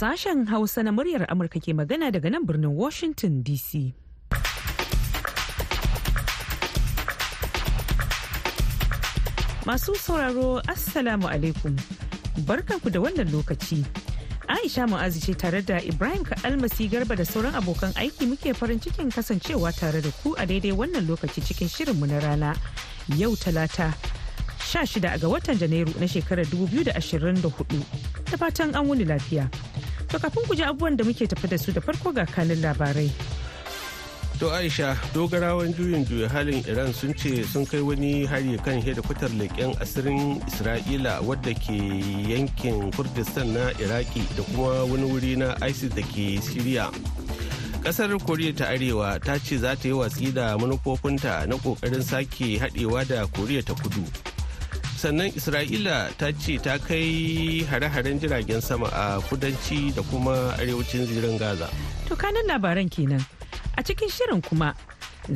Sashen Hausa na muryar Amurka ke magana daga nan birnin Washington DC. Masu sauraro Assalamu alaikum. Barkanku da wannan lokaci. Aisha Mu'azu ce tare da Ibrahim Almasi Garba da sauran abokan aiki muke farin cikin kasancewa tare da ku a daidai wannan lokaci cikin shirinmu na rana. Yau talata 16 ga watan Janairu na shekarar 2024. Da fatan an wuni lafiya. To kafin ku ji abubuwan da muke tafi da su da farko ga kanin labarai. To Aisha, dogarawan juyin juya halin Iran sun ce sun kai wani hari kan hedikwatar leƙen asirin Isra'ila wadda ke yankin Kurdistan na Iraki da kuma wani wuri na ISIS da ke Siriya. Kasar Koriya ta Arewa ta ce za ta yi watsi da manufofinta na ƙoƙarin sake haɗewa da Koriya ta Kudu. Sannan Isra'ila ta ce ta kai hare-haren jiragen sama a kudanci da kuma arewacin zirin Gaza. To kanan labaran kenan. a cikin shirin kuma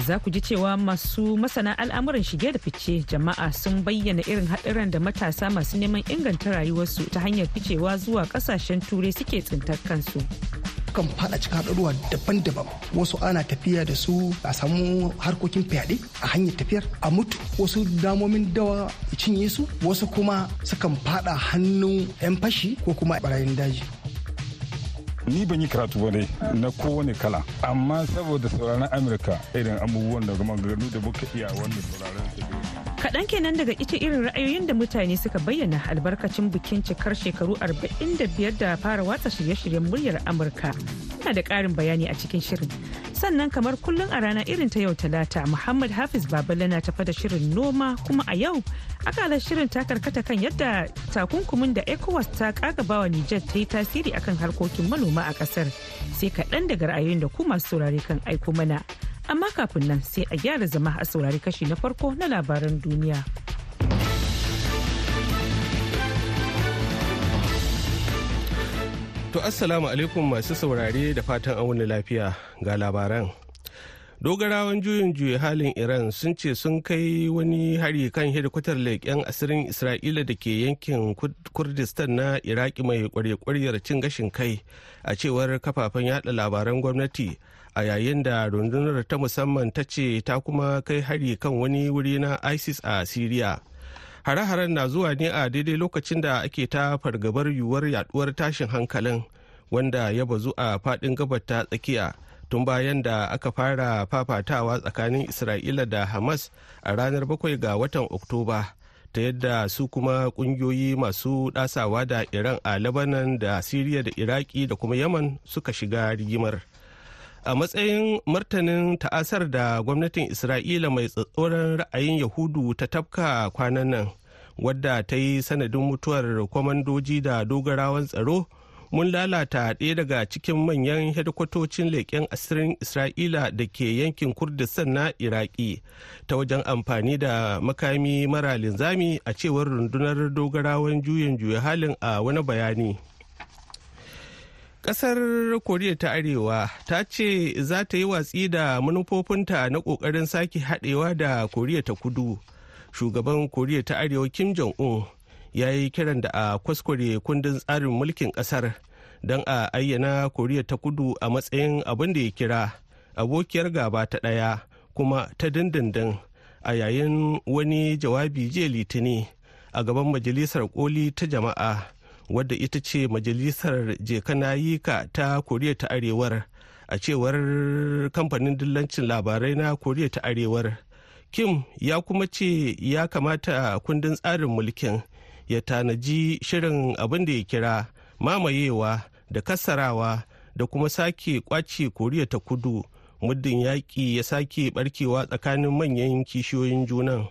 za ku ji cewa masu masana al'amuran shige da fice jama'a sun bayyana irin haɗuran da matasa masu neman inganta rayuwarsu ta hanyar ficewa zuwa ƙasashen turai suke tsintar kansu. Kan fada cikin haɗaruwa daban-daban. Wasu ana tafiya da su a samu harkokin fyaɗe a hanyar tafiyar a mutu. Wasu damomin dawa cinye su wasu kuma sukan fada hannun 'yan fashi ko kuma barayin daji. Ni ban yi karatu ba dai na kowane kala. Amma saboda sauraron amurka irin abubuwan da maganganu da muka iya wanda sauraron kaɗan kenan daga ita irin ra'ayoyin da mutane suka bayyana albarkacin bikin cikar shekaru 45 da fara watsa shirye-shiryen muryar amurka. Na da ƙarin bayani a cikin shirin. Sannan kamar kullum a rana irin ta yau talata muhammad hafiz babala na tafa da shirin noma kuma a yau akalar shirin ta karkata kan yadda takunkumin da ecowas ta kagabawa nijar ta yi tasiri akan harkokin manoma a ƙasar sai kaɗan daga ra'ayoyin da ku masu saurare kan aiko mana. Amma kafin nan sai a gyara zama a saurari kashi na farko na labaran duniya. To assalamu alaikum masu saurare da fatan an wani lafiya ga labaran. Dogarawan juyin juya halin Iran sun ce sun kai wani hari kan hedikwatar leƙen asirin Isra'ila da ke yankin Kurdistan na Iraki mai kwarye-kwaryar cin gashin kai a cewar kafafen yada labaran gwamnati a yayin da rundunar ta musamman ta ce ta kuma kai hari kan wani wuri na ISIS a Siriya. hare-haren na zuwa ne a daidai lokacin da ake ta fargabar yiwuwar yaduwar tashin hankalin wanda ya bazu a faɗin gabar ta tsakiya tun bayan da aka fara fafatawa tsakanin isra'ila da hamas a ranar 7 ga watan oktoba ta yadda su kuma kungiyoyi masu dasawa da iran a lebanon da siriya da iraki da kuma yaman suka shiga rigimar a matsayin martanin ta'asar da gwamnatin isra'ila mai tsatsoron ra'ayin yahudu ta tafka kwanan nan wadda ta yi sanadin mutuwar kwamandoji da dogarawan tsaro mun lalata ɗaya daga cikin manyan hedikwatocin leƙen asirin isra'ila da ke yankin kurdistan na iraki ta wajen amfani da makami mara linzami a cewar rundunar dogarawan juyin juya halin a wani bayani. Kasar Koriya ta Arewa ta ce za ta yi watsi da manufofinta na ƙoƙarin sake haɗewa da Koriya ta Kudu. Shugaban Koriya ta Arewa Kim Jong-un ya yi kiran da a kwaskware kundin tsarin mulkin ƙasar don a ayyana Koriya ta Kudu a matsayin abin da ya kira abokiyar gaba ta ɗaya kuma ta dindindin a yayin wani jawabi jiya litini a gaban majalisar koli ta jama'a. Wadda ita ce majalisar jekanayika ta koriya ta arewar a cewar kamfanin dillancin labarai na koriya ta arewar. Kim ya kuma ce ya kamata kundin tsarin mulkin ya tanaji shirin abin da ya kira mamayewa da kassarawa da kuma sake ƙwace koriya ta kudu muddin yaƙi ya sake barkewa tsakanin manyan kishiyoyin junan.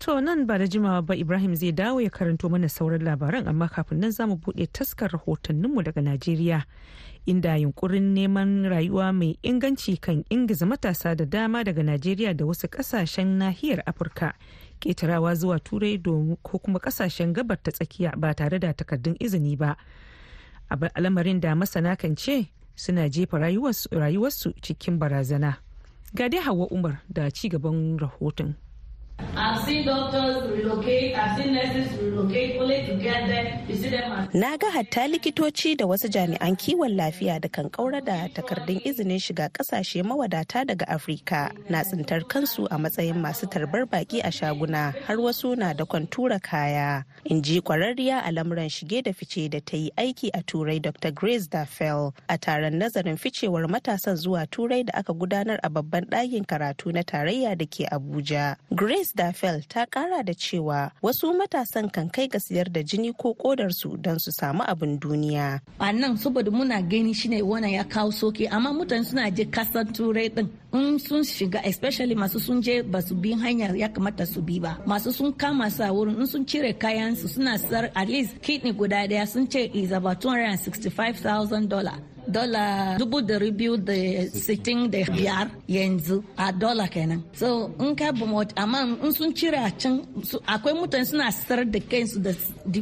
To nan ba da jimawa ba Ibrahim zai dawo ya karanto mana sauran labaran amma kafin nan za mu buɗe taskar rahotanninmu daga Najeriya. Inda yunkurin neman rayuwa mai inganci kan ingiza matasa da dama daga Najeriya da wasu ƙasashen nahiyar Afirka ketarawa zuwa Turai ko kuma ƙasashen gabar ta tsakiya ba tare da takardun izini ba. Al'amarin da masana kan ce suna jefa rayuwarsu cikin barazana. Ga dai Hawa Umar da ci gaban rahoton. Na ga hatta likitoci da wasu jami'an kiwon lafiya da kan kaura da takardun izinin shiga ƙasashe mawadata daga Afrika na tsintar kansu a matsayin masu tarbar baki a shaguna har wasu na da kwantura kaya. In ji kwararriya a lamuran shige da fice da ta yi aiki a Turai Dr. Grace Daffel a taron nazarin ficewar matasan zuwa Turai da aka gudanar a babban ɗakin karatu na tarayya da ke Abuja. Grace Daffel ta kara da cewa wasu matasan kan kai ga siyar da jini ko kodarsu don su samu abin duniya. A nan saboda muna gani shine wannan ya kawo soke amma mutane suna je ƙasar turai din. In sun shiga especially masu sun je ba su bi hanya ya kamata su bi ba. Masu sun kama sa wurin in sun cire kayan su suna sar at least kidney guda ɗaya sun ce is about 265,000 dollar dola dubu dari biyu da sittin da biyar yanzu a dola kenan. So in ka promote amma in sun cire a can akwai mutane suna sar da kansu da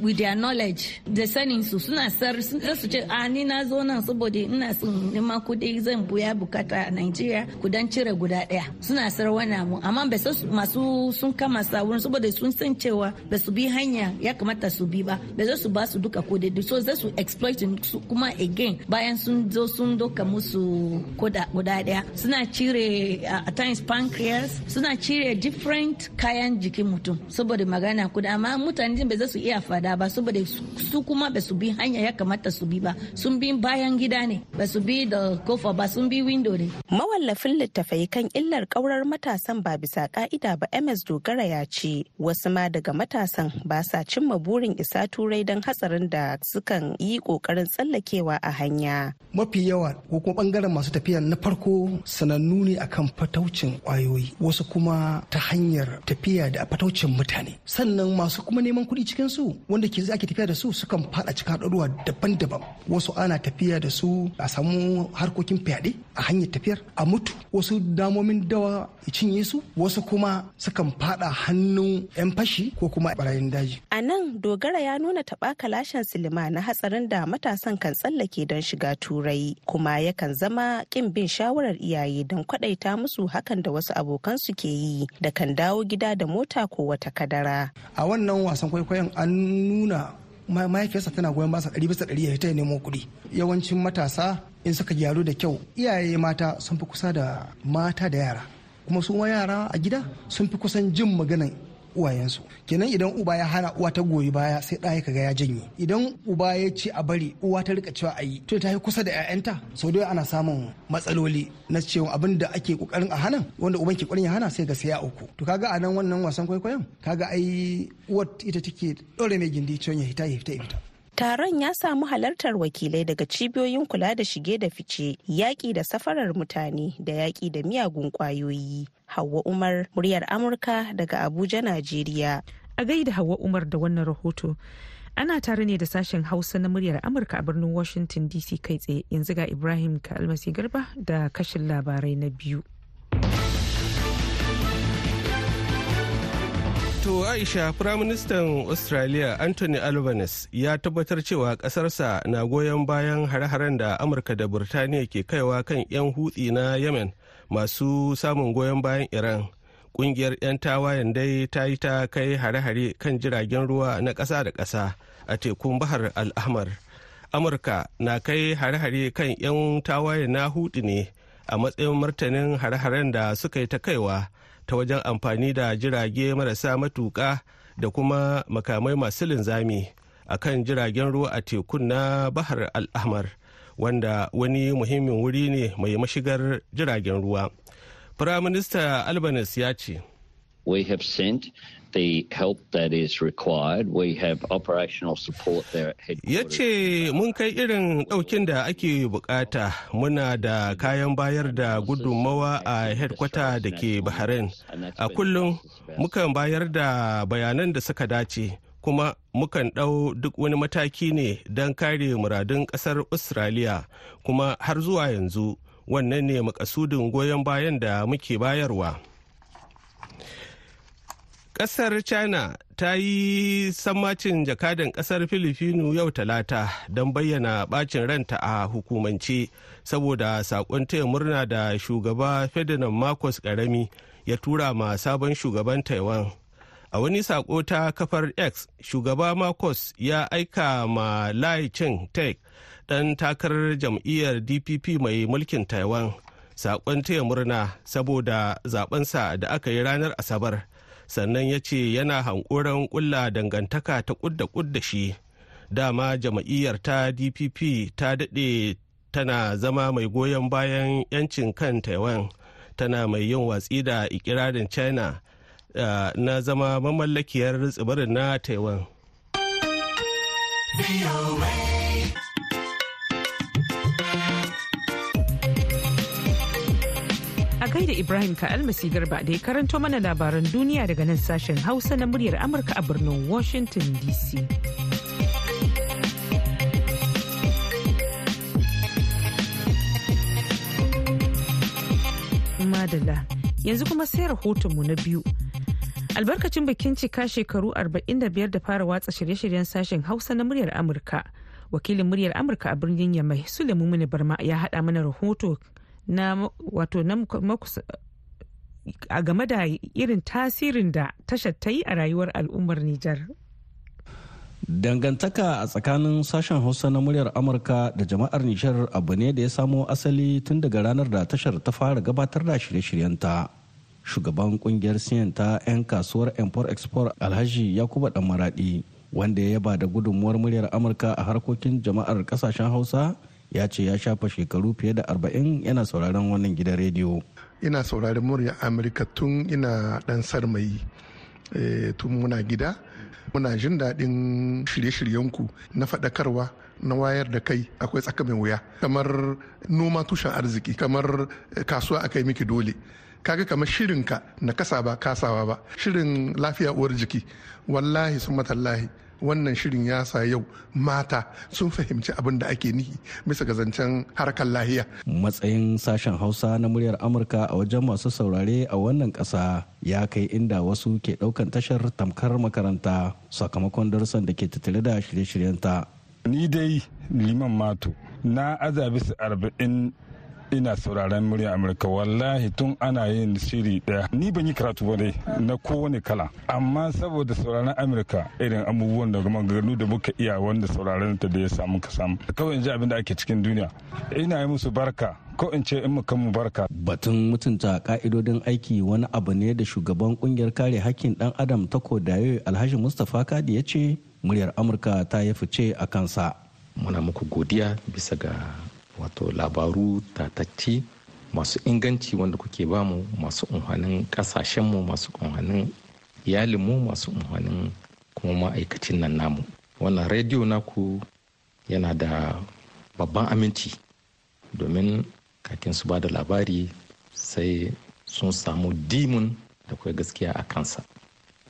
with their knowledge da sanin su suna sar su ce a ni na zo nan saboda ina son neman kuɗi zan buya buƙata a Nigeria kudan cire guda ɗaya suna sar wani abu amma bai masu sun kama sa saboda sun san cewa ba su bi hanya ya kamata su bi ba. Bai su ba su duka kuɗi so za su exploit su kuma again bayan sun zo sun doka musu guda ɗaya. Suna cire at times pancreas suna cire different kayan jikin mutum saboda magana kuda. Amma mutane ba za su iya fada ba saboda su kuma ba su bi hanya ya kamata su bi ba. Sun bi bayan gida ne ba su bi da ƙofa ba sun bi window ne. Mawallafin littafai kan illar kaurar matasan ba bisa ka'ida ba ms dogara ya ce wasu ma daga matasan ba sa cimma burin isa turai don hatsarin da sukan yi ƙoƙarin tsallakewa a hanya. Mafi yawa ko kuma ɓangaren masu tafiya na farko sanannu ne akan fataucin ƙwayoyi wasu kuma ta hanyar tafiya da fataucin mutane. Sannan masu kuma neman kuɗi cikin su wanda ke ake tafiya da su sukan fada cikin haɗaruwa daban-daban. Wasu ana tafiya da su a samu harkokin fyaɗe a hanyar tafiyar a mutu. Wasu damomin dawa cinye su wasu kuma sukan fada hannun 'yan fashi ko kuma barayin daji. A nan dogara ya nuna taɓa kalashen silima na hatsarin da matasan kan tsallake don shiga turai kuma yakan zama kin bin shawarar iyaye don kwadaita musu hakan da wasu abokan su ke yi da kan dawo gida da mota ko wata kadara. A wannan wasan kwaikwayon an nuna mahaifiyarsa tana goyon basa ɗari bisa ɗari ya ta nemo kuɗi. Yawancin matasa in suka gyaru da kyau iyaye mata sun fi kusa da mata da yara. Kuma su yara a gida sun fi kusan jin maganan uwayensu. Kenan idan uba ya hana uwa ta goyi baya sai ɗaya kaga ya janye. Idan uba ya ce a bari uwa ta riƙa cewa a yi to ta yi kusa da 'ya'yanta. Sau da ana samun matsaloli na cewa abin da ake ƙoƙarin a hana wanda uban ke ƙoƙarin ya hana sai ga sai ya uku to kaga a nan wannan wasan kwaikwayon kaga ai uwar ita take dore mai gindi cewa ya hita ya fita ya fita. Taron ya samu halartar wakilai daga cibiyoyin kula da shige da fice, yaƙi da safarar mutane da yaƙi da miyagun ƙwayoyi. Hauwa Umar, muryar Amurka daga Abuja, Najeriya. A gaida Hauwa Umar da wannan rahoto. Ana tare ne da sashen Hausa na muryar Amurka a birnin Washington DC kai tsaye yanzu ga Ibrahim Kalmasi Garba da kashin labarai na biyu. To Aisha, Firaministan Australia Anthony Albanese ya tabbatar cewa ƙasarsa na goyon bayan hare-haren da Amurka da Burtaniya ke kaiwa kan 'yan hutsi na Yemen masu samun goyon bayan Iran. Ƙungiyar 'yan tawayen dai ta yi ta kai hare-hare kan jiragen ruwa na ƙasa da ƙasa a tekun Bahar Al-Ahmar. Amurka na kai hare-hare kan 'yan tawayen na hutu ne a matsayin martanin hare-haren da suka yi ta kaiwa. Ta wajen amfani da jirage marasa matuƙa da kuma makamai masu linzami a kan jiragen ruwa a tekun na bahar al'ahmar wanda wani muhimmin wuri ne mai mashigar jiragen ruwa. Firaminista albanese ya ce we have sent the help that is required. We have operational support there at headquarters. Ya ce mun kai irin ɗaukin da ake buƙata muna da kayan bayar da gudunmawa a headquarter da ke Bahrain. A kullum mukan bayar da bayanan da suka dace kuma mukan ɗau duk wani mataki ne don kare muradun ƙasar Australia kuma har zuwa yanzu wannan ne makasudin goyon bayan da muke bayarwa. Ƙasar China ta yi sammacin jakadan ƙasar Filifinu yau talata don bayyana bacin ranta a hukumance saboda saƙon taya murna da shugaba Ferdinand Marcos Karami ya tura ma sabon shugaban Taiwan. a wani sako ta kafar x shugaba marcos ya aika ma lai ching tek dan takarar jam'iyyar dpp mai mulkin taiwan saƙon taya murna saboda zabensa da aka yi ranar asabar sannan ya ce yana hankoran kulla dangantaka ta kudda kudda shi. Dama jam'iyyar ta dpp ta daɗe tana zama mai goyon bayan 'yancin kan taiwan tana mai yin watsi da ikirarin china uh, na zama mamallakiyar tsibirin na taiwan. A gaida ibrahim ka almasi garba da ya karanto mana labaran duniya daga nan sashen hausa na muryar amurka a birnin washington dc madalla yanzu kuma sai rahotonmu na biyu. Albarkacin bikin cika shekaru 45 da fara watsa shirye-shiryen sashen hausa na muryar amurka. Wakilin muryar amurka a birnin yamai sulemu mini barma ya haɗa mana rahoto na wato na a game da irin tasirin da tashar ta yi a rayuwar al'ummar nijar. Dangantaka a tsakanin sashen hausa na muryar amurka da jama'ar nijar abu ne da ya samo asali tun daga ranar da tashar ta fara gabatar da shirye-shiryenta. Shugaban ƙungiyar siyan ta 'yan kasuwar import export alhaji yakuba dan maradi wanda ya yaba da gudunmuwar muryar amurka a harkokin jama'ar ƙasashen hausa ya ce ya shafa shekaru fiye da arba'in yana sauraron wannan gidan rediyo. Ina sauraron muryar amurka tun ina dan sarmayi. Tun muna gida muna jin daɗin shirye-shiryenku na faɗakarwa na wayar da kai. Akwai tsaka mai wuya kamar noma tushen arziki kamar kasuwa aka yi miki dole. Kaga kamar shirinka na kasa ba kasawa ba. Shirin lafiya uwar jiki wallahi sun matallahi wannan shirin ya sa yau mata sun fahimci abin da ake nihi bisa ga zancen harkar lahiya. Matsayin sashen Hausa na muryar Amurka a wajen masu saurare a wannan ƙasa ya kai inda wasu ke ɗaukan tashar tamkar makaranta sakamakon darussan da ke tattare da shirye-shiryenta. Ni dai liman mato na azabi su arba'in ina sauraron murya amurka. Wallahi tun ana yin shiri ɗaya ni ban yi karatu ba dai na kowane kala. Amma saboda sauraron amurka irin abubuwan da maganganu da muka iya wanda sauraron ta da ya samu ka samu. Kawai in ji abin da ake cikin duniya. Ina yi musu barka. Ko in ce in muka mu barka. Batun mutunta ka'idodin aiki wani abu ne da shugaban ƙungiyar kare hakkin dan adam ta kodayo alhaji mustapha kadi ya ce muryar amurka ta yi fice a kansa. Muna muku godiya bisa ga wato labaru tatacci masu inganci wanda kuke ba mu masu unhanin kasashenmu masu unhanin iyalinmu masu unhanin kuma ma'aikacin nan namu. Wannan rediyo naku yana da babban aminci domin kakin su ba da labari sai sun samu dimun da kai gaskiya a kansa.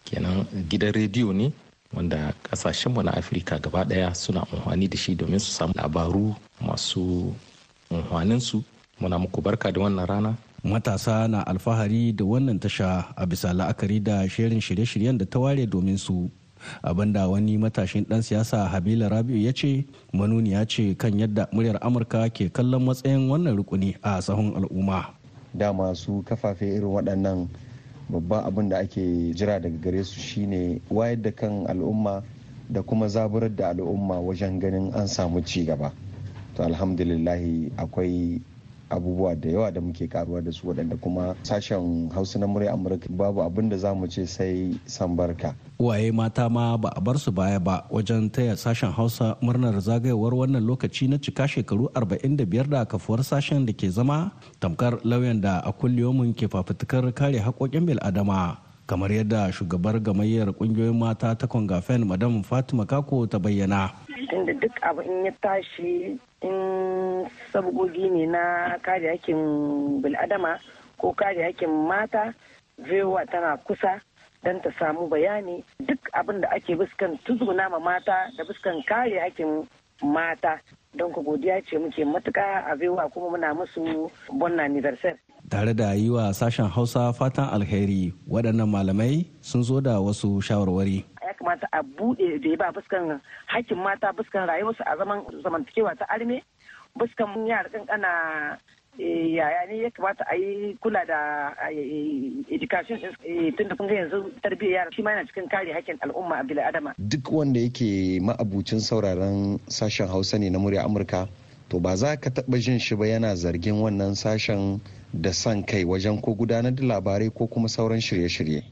Kenan gidan rediyo ne wanda kasashenmu na afirka gaba ɗaya suna unhwani da shi domin su samu labaru masu unhwaninsu muna muku barka da wannan rana. Matasa na alfahari da wannan tasha a bisa la'akari da shirin shirye-shiryen da ta ware domin su. Abinda wani matashin dan siyasa habila rabiu ya ce manuniya ce kan yadda muryar amurka ke kallon matsayin wannan rukuni a sahun al'umma. Da masu kafafe irin waɗannan babban abin da ake jira daga gare su shine wayar da kan al'umma da kuma zaburar da al'umma wajen ganin an samu ci gaba. To alhamdulillahi akwai abubuwa da yawa da muke karuwa da su waɗanda kuma sashen hausa na murya amurka babu abin da za mu ce sai san barka. Uwaye mata ma ba a bar su baya ba wajen taya sashen hausa murnar zagayowar wannan lokaci na cika shekaru 45 da kafuwar sashen da ke zama tamkar lauyan da a kulliyomin ke fafutukar kare haƙoƙin bil'adama. Kamar yadda shugabar gamayyar ƙungiyoyin mata ta kongafen madam fatima kako ta bayyana. Tunda duk abu in ya tashi in sabgogi ne na kare hakkin bil'adama ko kare hakkin mata vewa tana kusa don ta samu bayani duk abin da ake buskan tuzguna ma mata da buskan kare hakkin mata. Don ku godiya ce muke matuka a vewa kuma muna musu bon anniversaire. Tare da yi wa sashen hausa fatan alheri waɗannan malamai sun zo da wasu shawarwari ya kamata a buɗe da ya ba fuskan hakkin mata fuskan rayuwarsu a zaman zamantakewa ta arme fuskan yara kankana yaya ne ya kamata a yi kula da education tun da kun ga yanzu tarbiyyar yara shi ma yana cikin kare hakkin al'umma a bila adama. Duk wanda yake ma'abucin sauraron sashen Hausa ne na murya Amurka to ba za ka taɓa jin shi ba yana zargin wannan sashen da son kai wajen ko gudanar da labarai ko kuma sauran shirye-shirye.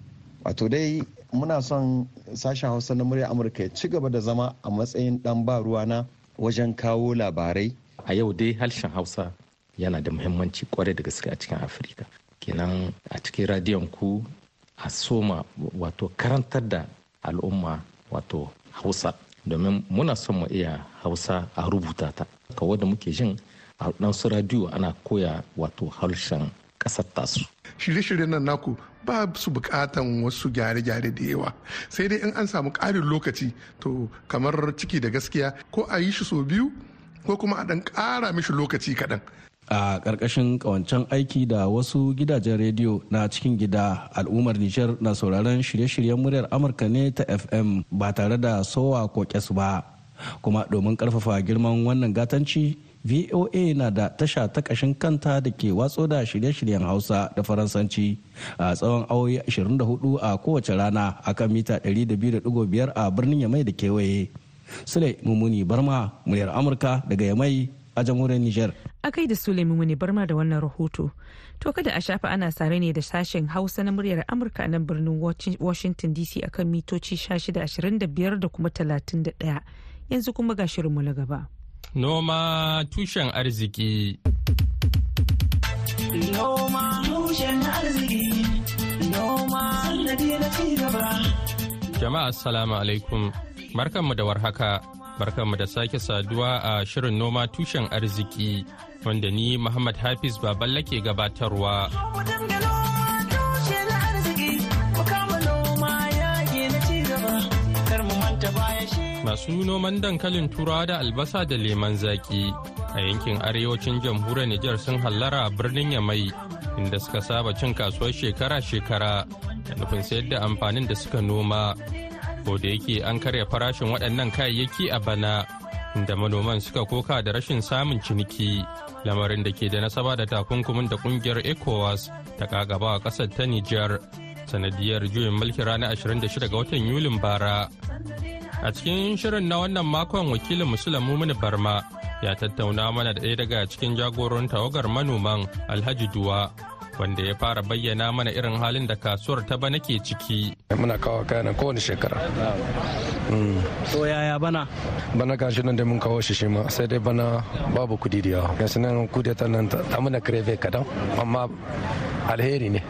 Wato dai muna son sashen Hausa na murya Amurka ya ci gaba da zama a matsayin ɗan ba ruwana wajen kawo labarai. A yau dai harshen Hausa yana da muhimmanci ƙwarai da gaske a cikin afirka kenan a cikin radiyon ku a soma wato karantar da al'umma wato hausa domin muna son mu iya hausa a rubuta ta kawo da muke jin a ɗansu radiyo ana koya wato harshen ƙasar tasu. Shirye-shiryen nan naku ba su bukatan wasu gyare-gyare da yawa. Sai dai in an samu ƙarin lokaci to kamar ciki da gaskiya ko a yi shi sau biyu ko kuma a ɗan ƙara mishi lokaci kaɗan. A ƙarƙashin ƙawancen aiki da wasu gidajen rediyo na cikin gida al'ummar nijar na sauraron shirye-shiryen muryar amurka ne ta fm ba tare da sowa ko kyas ba. Kuma domin ƙarfafa girman wannan gatanci voa na da tasha ta ƙashin kanta da ke watso da shirye-shiryen hausa da faransanci a tsawon awoyi 24 a kowace rana akan mita 200.5 a birnin yamai da kewaye sule mummuni barma muryar amurka daga yamai a jamhuriyar Nijar. A kai da Suleiman wani barma da wannan rahoto. To kada a shafa ana sare ne da sashen Hausa na muryar Amurka nan birnin Washington DC akan mitoci 1625 da kuma 31. Yanzu kuma ga shirinmu na gaba. Noma tushen arziki. Noma tushen arziki. Noma sannadi na ci gaba. Jama'a assalamu alaikum. Barkanmu da warhaka. barkanmu da sake saduwa a shirin noma tushen arziki wanda ni Muhammad Hafiz Baballa ke gabatarwa. Masu noman dankalin turawa da albasa da leman zaki a yankin arewacin jamhuriyar Nijar sun hallara a birnin Yamai inda suka saba cin kasuwar shekara-shekara da nufin sayar da amfanin da suka noma. da yake an karya farashin waɗannan kayayyaki a bana inda manoman suka koka da rashin samun ciniki lamarin da ke da nasaba da takunkumin da ƙungiyar ecowas ta kagaba a ƙasar ta nijar sanadiyar juyin mulki ranar 26 ga watan yulin bara a cikin shirin na wannan makon wakilin musulun mumini barma ya tattauna mana da ɗaya daga cikin jagoron tawagar manoman alhaji duwa wanda ya fara bayyana mana irin halin da kasuwar ta bana ke ciki. Muna kawo kayan kowane shekara. To yaya bana? Bana gashi nan da mun kawo shi shi ma sai dai bana babu kuɗi da yawa. Gashi nan kuɗi ta nan ta muna kreve kadan amma alheri ne.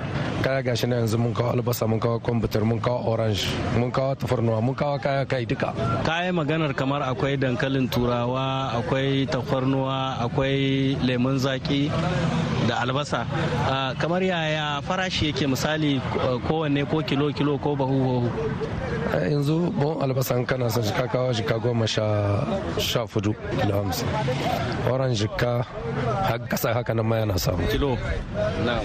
Kaya gashi nan yanzu mun kawo albasa mun kawo kwamfutar mun kawo orange mun kawo tafarnuwa mun kawo kaya kai duka. Kayan maganar kamar akwai dankalin turawa akwai tafarnuwa akwai lemun zaki da albasa kamar yaya farashi yake misali kowanne ko kilo kilo ko bahu bahu yanzu bon albasan kana son jika kawo jika goma sha fudu kilo hamsin. Oran jika kasa haka nan ma yana samu. Kilo? Na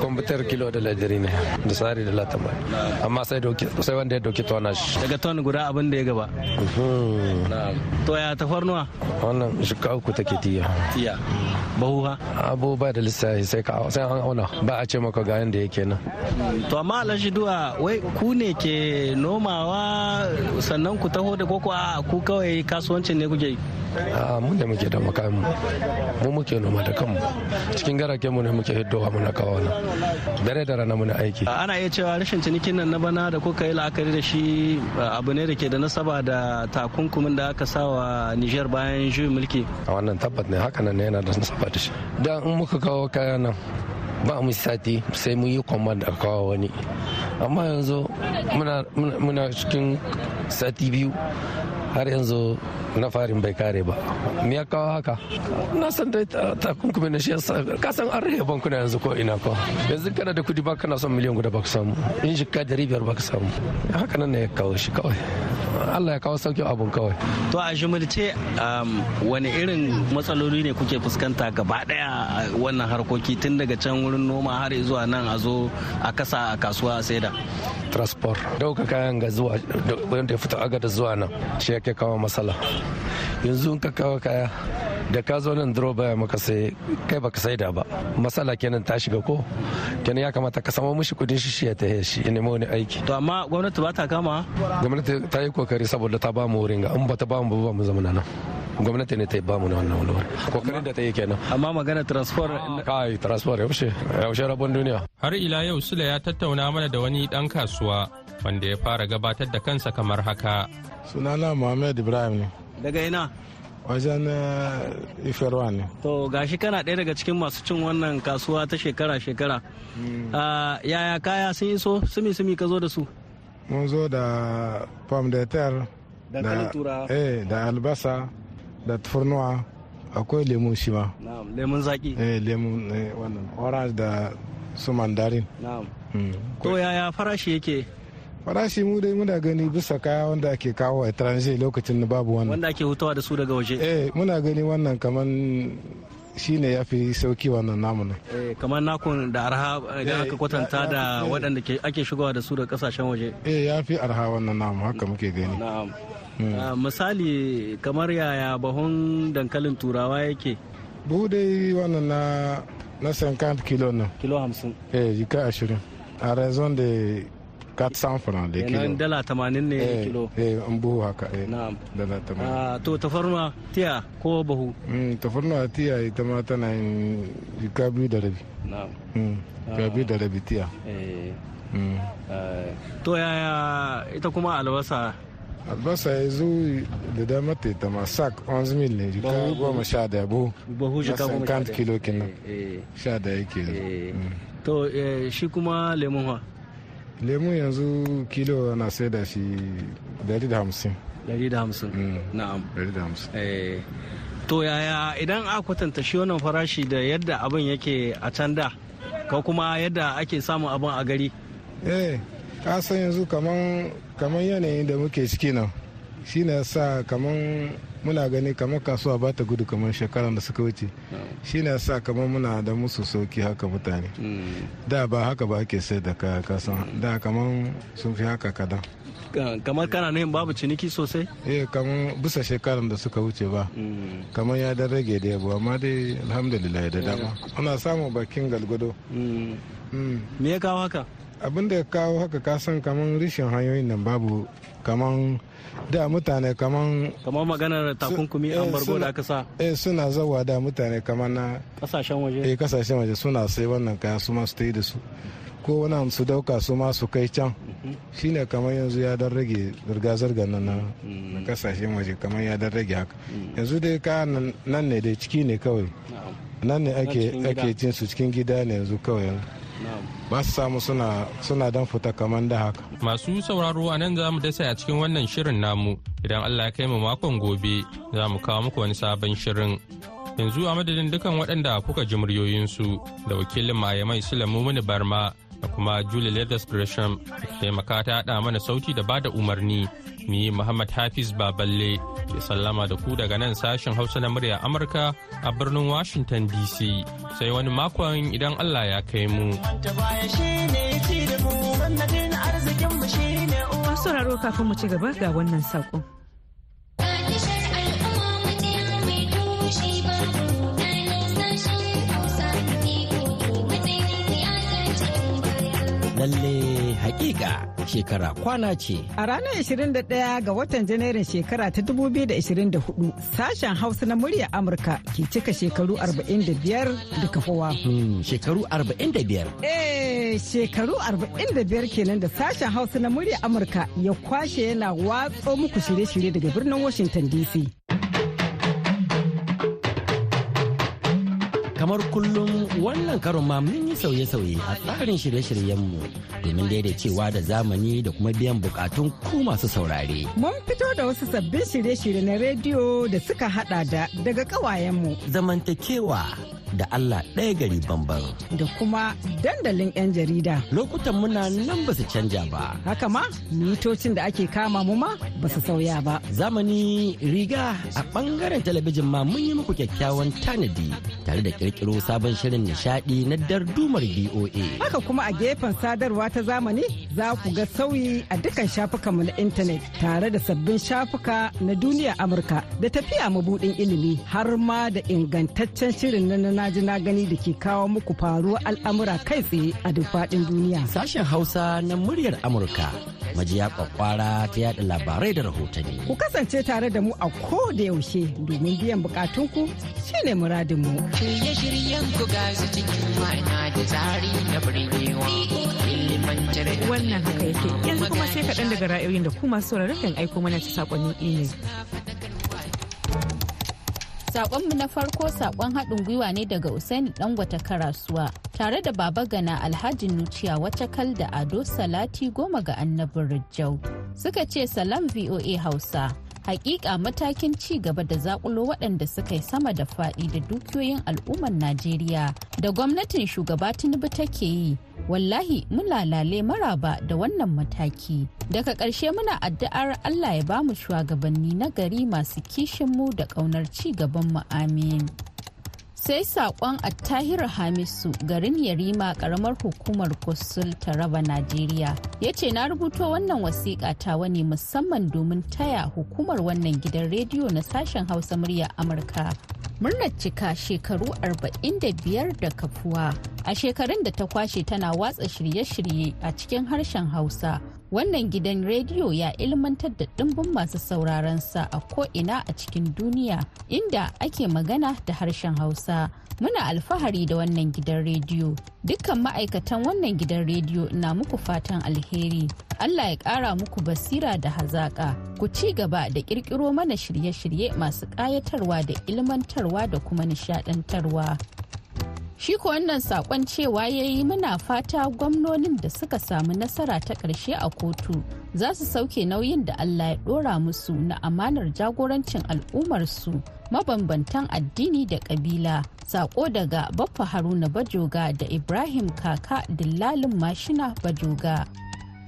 kwamfutar kilo da ladiri ne da tsari da latama amma sai wanda ya ɗauki tona shi. Daga ton guda abin da ya gaba. To ya tafarnuwa? Wannan jika uku take tiya. Tiya. Bahu ha? Abu ba da lissafi sai ka sai an auna. Ba a ce maka ga yanda yake nan. To amma alhaji duwa wai ku ne ke nomawa sannan ku taho da koko a ku kawai kasuwancin ne kuke yi? A mun da muke da makamu. Mu muke noma da kanmu. Cikin garaken mu ne muke hiddowa muna kawo nan. Dare da rana muna aiki. Ana iya cewa rashin cinikin nan na bana da kuka yi la'akari da shi abu ne da ke da nasaba da takunkumin da aka sa wa Niger bayan juyin mulki? A wannan tabbat ne haka nan ne yana da nasaba da shi. Dan in muka kawo kaya nan ba mu sati sai mun yi command a kawo wani. Amma yanzu muna cikin sati biyu har yanzu na farin bai kare ba. Me ya kawo haka? Na san dai takunkumi na shi yasa ka san an rage bankuna yanzu ko ina ko. Yanzu kana da kuɗi ba kana son miliyan guda baka samu. In jikka dari biyar baka samu. Haka nan ne ya kawo shi kawai. Allah ya kawo sauƙin abun kawai. To a jimilce wani irin matsaloli ne kuke fuskanta gaba ɗaya wannan harkoki tun daga can wurin noma har zuwa nan a zo a kasa a kasuwa a saida? Transport. Dauka kayan ga zuwa wanda ya fito aga da zuwa nan shi yake kawo matsala. Yanzu in ka kawo kaya da ka zo nan duro baya maka sai kai baka sai da ba. Matsala kenan ta shiga ko? Kenan ya kamata ka samu mishi kuɗin shi ya ta shi ya nemi wani aiki. To amma gwamnati ba ta kama? Gwamnati ta yi ƙoƙari saboda ta ba mu wurin ga. In ba ta ba mu ba mu zama nan. Gwamnati ne ta ba mu na wannan wani ƙoƙarin da ta yi kenan. Amma magana transfer kai transfer yaushe? Yaushe rabon duniya? Har ila yau sule ya tattauna mana da wani dan kasuwa wanda ya fara gabatar da kansa kamar haka. Sunana muhammad ibrahim ne. Daga ina? Wajen iferwa ne. To gashi kana ɗaya daga cikin masu cin wannan kasuwa ta shekara-shekara. Yaya kaya sun iso? Sumi sumi ka zo da su? Mun zo da pom de terre da albasa da tufurnuwa akwai lemu shi ma. Lemun zaki eh lemun wannan orange da su mandarin. To yaya farashi yake? Farashi mu dai muna gani bisa kaya wanda ake kawo a transit lokacin da babu wannan. Wanda ake hutawa da su daga waje. Eh muna gani wannan kaman shine ya fi sauƙi wannan namu ne. Kamar nakun da arha idan aka kwatanta da waɗanda ake shigowa da su da ƙasashen waje. Eh ya fi arha wannan namu haka muke gani. Na'am. Misali kamar yaya bahon dankalin turawa yake? Buhu dai wannan na na 50 kilo nan kilo 50 eh jika 20 a raison de 400 francs da kilo. kenan dala 80 ne kilo. eh an buhu haka eh na'am. dala 80 to tafarnuwa tiya ko bahu mm tafarnuwa tiya ita ma tana yin jika biyu da rabi. Na'am. Mm jika biyu da rabi tiya. Eh. To yaya ita kuma albasa? Albasa ya zo da dama ta ita ma sak 11 mil ne jika goma sha ɗaya buhu. Bahu jika goma sha ɗaya kilo kenan. Sha ɗaya ke to shi kuma lemun ha lemun yanzu kilo na sai da shi 150 150 na'am. 150 to yaya idan a kwatanta shi wannan farashi da yadda abin yake a can da ko kuma yadda ake samun abin a gari? Eh ka san yanzu kaman yanayin da muke ciki nan shi ne sa kaman muna gani kamar kasuwa ba ta gudu kamar shekaran da suka wuce. Shi ne sa kamar muna da musu sauƙi haka mutane. Da ba haka ba ake sai da kaya kasan da kamar sun fi haka kadan. Kamar kana nuhin babu ciniki sosai? Eh kamar bisa shekaran da suka wuce ba. Kamar ya dan rage da yabo amma dai alhamdulillah da dama. Ana samun bakin galgado. Me ya kawo haka? Abin da ya kawo haka kasan kamar rishin hanyoyin nan babu kamar da mutane kamar kamar maganar takunkumi an bargo da aka sa. eh suna zawa da mutane kamar na ƙasashen waje. Eh ƙasashen waje suna sai wannan kaya su ma su yi da su. Ko wani su ɗauka su ma su kai can. Shine kamar yanzu ya dan rage zirga-zirga nan na ƙasashen waje kamar ya dan rage haka. Yanzu dai ka nan ne dai ciki ne kawai. Nan ne ake cin su cikin gida ne yanzu kawai. Ba su samu suna dan fita kamar da haka. Masu sauraro a nan za mu dasa a cikin wannan shirin namu idan Allah ya kai mu makon gobe za mu kawo muku wani sabon shirin. Yanzu a madadin dukan waɗanda kuka ji muryoyinsu da wakilin mayamai Sulaimu Muni Barma da kuma Julie Leathers Gresham da taimaka ta haɗa mana sauti da ba da umarni. Ni Muhammad Hafiz Baballe ke sallama da ku daga nan sashen Hausa na murya Amurka a birnin Washington DC. Sai wani makon idan Allah ya kai mu. sauraro kafin mu ci gaba ga wannan saƙon. Lalle hakika shekara kwana ce. A ranar 21 ga watan Janairun shekara ta 2024 sashen Hausa na murya Amurka ke cika shekaru 45 da kafowa. Hmm, shekaru 45? Eh, shekaru 45 kenan da sashen Hausa na murya Amurka ya kwashe yana watso muku shirye-shirye daga birnin Washington DC. Kamar kullum wannan karon ma mun yi sauye-sauye a tsarin shirye-shiryenmu domin daidaicewa da zamani da kuma biyan bukatun ku masu saurare. Mun fito da wasu sabbin shirye-shirye na rediyo da suka hada da daga kawayenmu. Zamantakewa da Allah ɗaya gari bamban. Da kuma dandalin 'yan jarida. Lokutan muna nan ba su canja ba. Haka ma, mitocin da ake kama mu ma ba su sauya ba. Zamani riga a ɓangaren talabijin ma mun yi muku kyakkyawan tanadi tare da ƙirƙiro sabon shirin nishaɗi na dardumar BOA. Haka kuma a gefen sadarwa ta zamani za ku ga sauyi a dukkan shafukanmu na intanet tare da sabbin shafuka na duniya Amurka da tafiya mabuɗin ilimi har ma da ingantaccen shirin na na ji na gani da ke kawo muku faruwar al'amura kai tsaye a duk faɗin duniya. Sashen Hausa na muryar Amurka majiya kwakwara ta yada labarai da rahotanni. Ku kasance tare da mu a ko da yaushe domin biyan bukatunku shine muradinmu. Shirye-shiryen ku ga su cikin ma'ana da tsari na birgewa. Wannan haka yake yanzu kuma sai kaɗan daga ra'ayoyin da kuma sauraron kan aiko mana ta saƙonnin imel. Sakonmu na farko saƙon haɗin gwiwa ne daga Usaini Dangwata Karasuwa tare da Baba Gana Alhaji Nuciya Wacakal da Ado Salati goma ga annabin Rijau. Suka ce salam VOA Hausa. Hakika matakin ci gaba da zakulo waɗanda suka yi sama da faɗi da dukiyoyin al'ummar Najeriya da gwamnatin shugaba Tinubu take yi. Wallahi muna lale maraba da wannan mataki. Daga ƙarshe muna addu'ar allah ya ba mu shugabanni na gari masu kishinmu da ƙaunar ci gaban mu amin. Sai saƙon attahir hamisu garin yarima ƙaramar hukumar kusul taraba najeriya. Ya ce na rubuto wannan wasiƙa ta wani musamman domin taya hukumar wannan gidan rediyo na sashen hausa murya amurka murnar cika shekaru 45 da kafuwa. A shekarun da ta kwashe tana watsa shirye-shirye a cikin harshen hausa. Wannan gidan rediyo ya ilmantar da ɗimbin masu sauraron sa a ko'ina a cikin duniya inda ake magana da harshen hausa. Muna alfahari da wannan gidan rediyo. Dukkan ma'aikatan wannan gidan rediyo na muku fatan alheri. Allah ya ƙara muku basira da hazaƙa. Ku ci gaba da ƙirƙiro mana shirye-shirye masu ƙayatarwa da ilmantarwa da kuma nishaɗantarwa. Shi ko wannan saƙon cewa ya yi muna fata gwamnonin da suka samu nasara ta ƙarshe a kotu za su sauke nauyin da Allah ya ɗora musu na amanar jagorancin al'ummarsu mabambantan addini da ƙabila. Sako daga Baffa Haruna Bajoga da Ibrahim Kaka Dillalin Mashina Bajoga.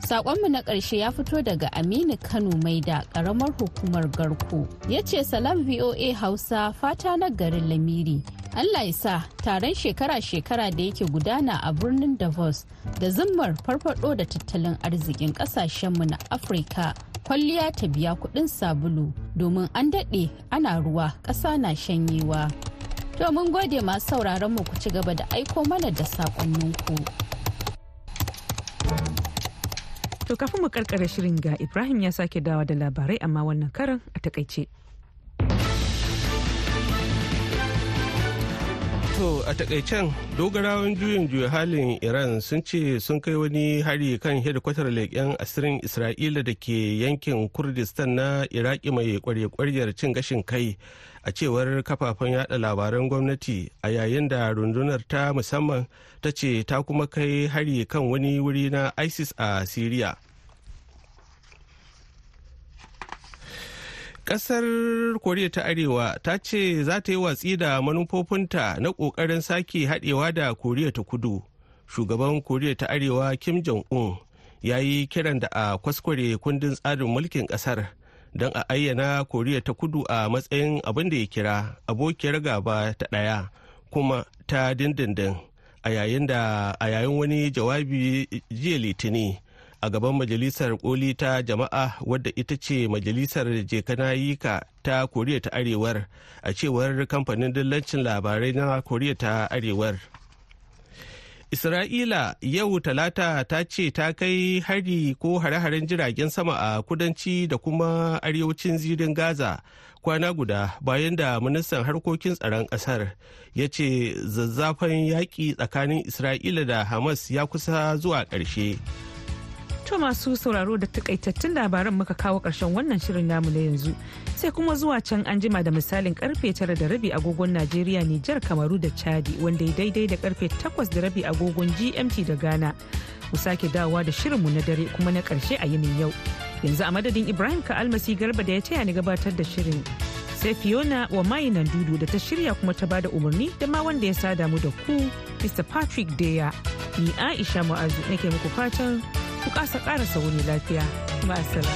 Sakonmu na ƙarshe ya fito daga Aminu Kano mai da ƙaramar hukumar Garko. Ya ce salam VOA Hausa fata na garin Lamiri. Allah ya sa taron shekara-shekara da yake gudana a birnin Davos da zimmar farfado da tattalin arzikin kasashenmu na Afirka kwalliya ta biya kuɗin sabulu domin an daɗe ana ruwa ƙasa na shanyewa. To mun gode masu sauraron mu ku ci gaba da aiko mana da saƙonninku. To kafin mu karkare shirin ga Ibrahim ya sake dawa da labarai amma wannan karan a taƙaice. To a takaicen dogarawan juyin juya halin Iran sun ce sun kai wani hari kan hedikwatar leƙen asirin Isra'ila da ke yankin Kurdistan na Iraki mai kwarye-kwaryar cin gashin kai a cewar kafafen yada labaran gwamnati a yayin da rundunar ta musamman ta ce ta kuma kai hari kan wani wuri na ISIS a Siriya. Kasar Koriya ta Arewa ta ce za ta yi watsi da manufofinta na ƙoƙarin sake haɗewa da Koriya ta Kudu. Shugaban Koriya ta Arewa Kim Jong-un ya yi kiran da a kwaskware kundin tsarin mulkin ƙasar don a ayyana Koriya ta Kudu a matsayin abin da ya kira abokiyar gaba ta ɗaya kuma ta dindindin a yayin wani jawabi jiya litini. A gaban majalisar koli ta jama'a wadda ita ce majalisar jekanayika ta koriya ta arewar a cewar kamfanin dillancin labarai na koriya ta arewar. Isra'ila yau talata ta ce ta kai hari ko hare-haren jiragen sama a kudanci da kuma arewacin zirin gaza kwana guda bayan da ministan harkokin tsaron ƙasar ya ce zazzafan yaƙi tsakanin isra'ila da hamas ya kusa zuwa ƙarshe. To masu sauraro da takaitattun labaran muka kawo ƙarshen wannan shirin namu na yanzu sai kuma zuwa can an jima da misalin ƙarfe tara da rabi agogon Najeriya Nijar Kamaru da Chadi wanda ya daidai da ƙarfe takwas da rabi agogon GMT da Ghana. Mu sake dawowa da shirinmu na dare kuma na ƙarshe a yinin yau. Yanzu a madadin Ibrahim ka almasi garba da ya taya ni gabatar da shirin sai fiona wa mayinan dudu da ta shirya kuma ta ba da umarni da ma wanda ya sada mu da ku mr patrick deya ni aisha mu'azu nake muku fatan ku kasa karasa wuni lafiya ma'asala.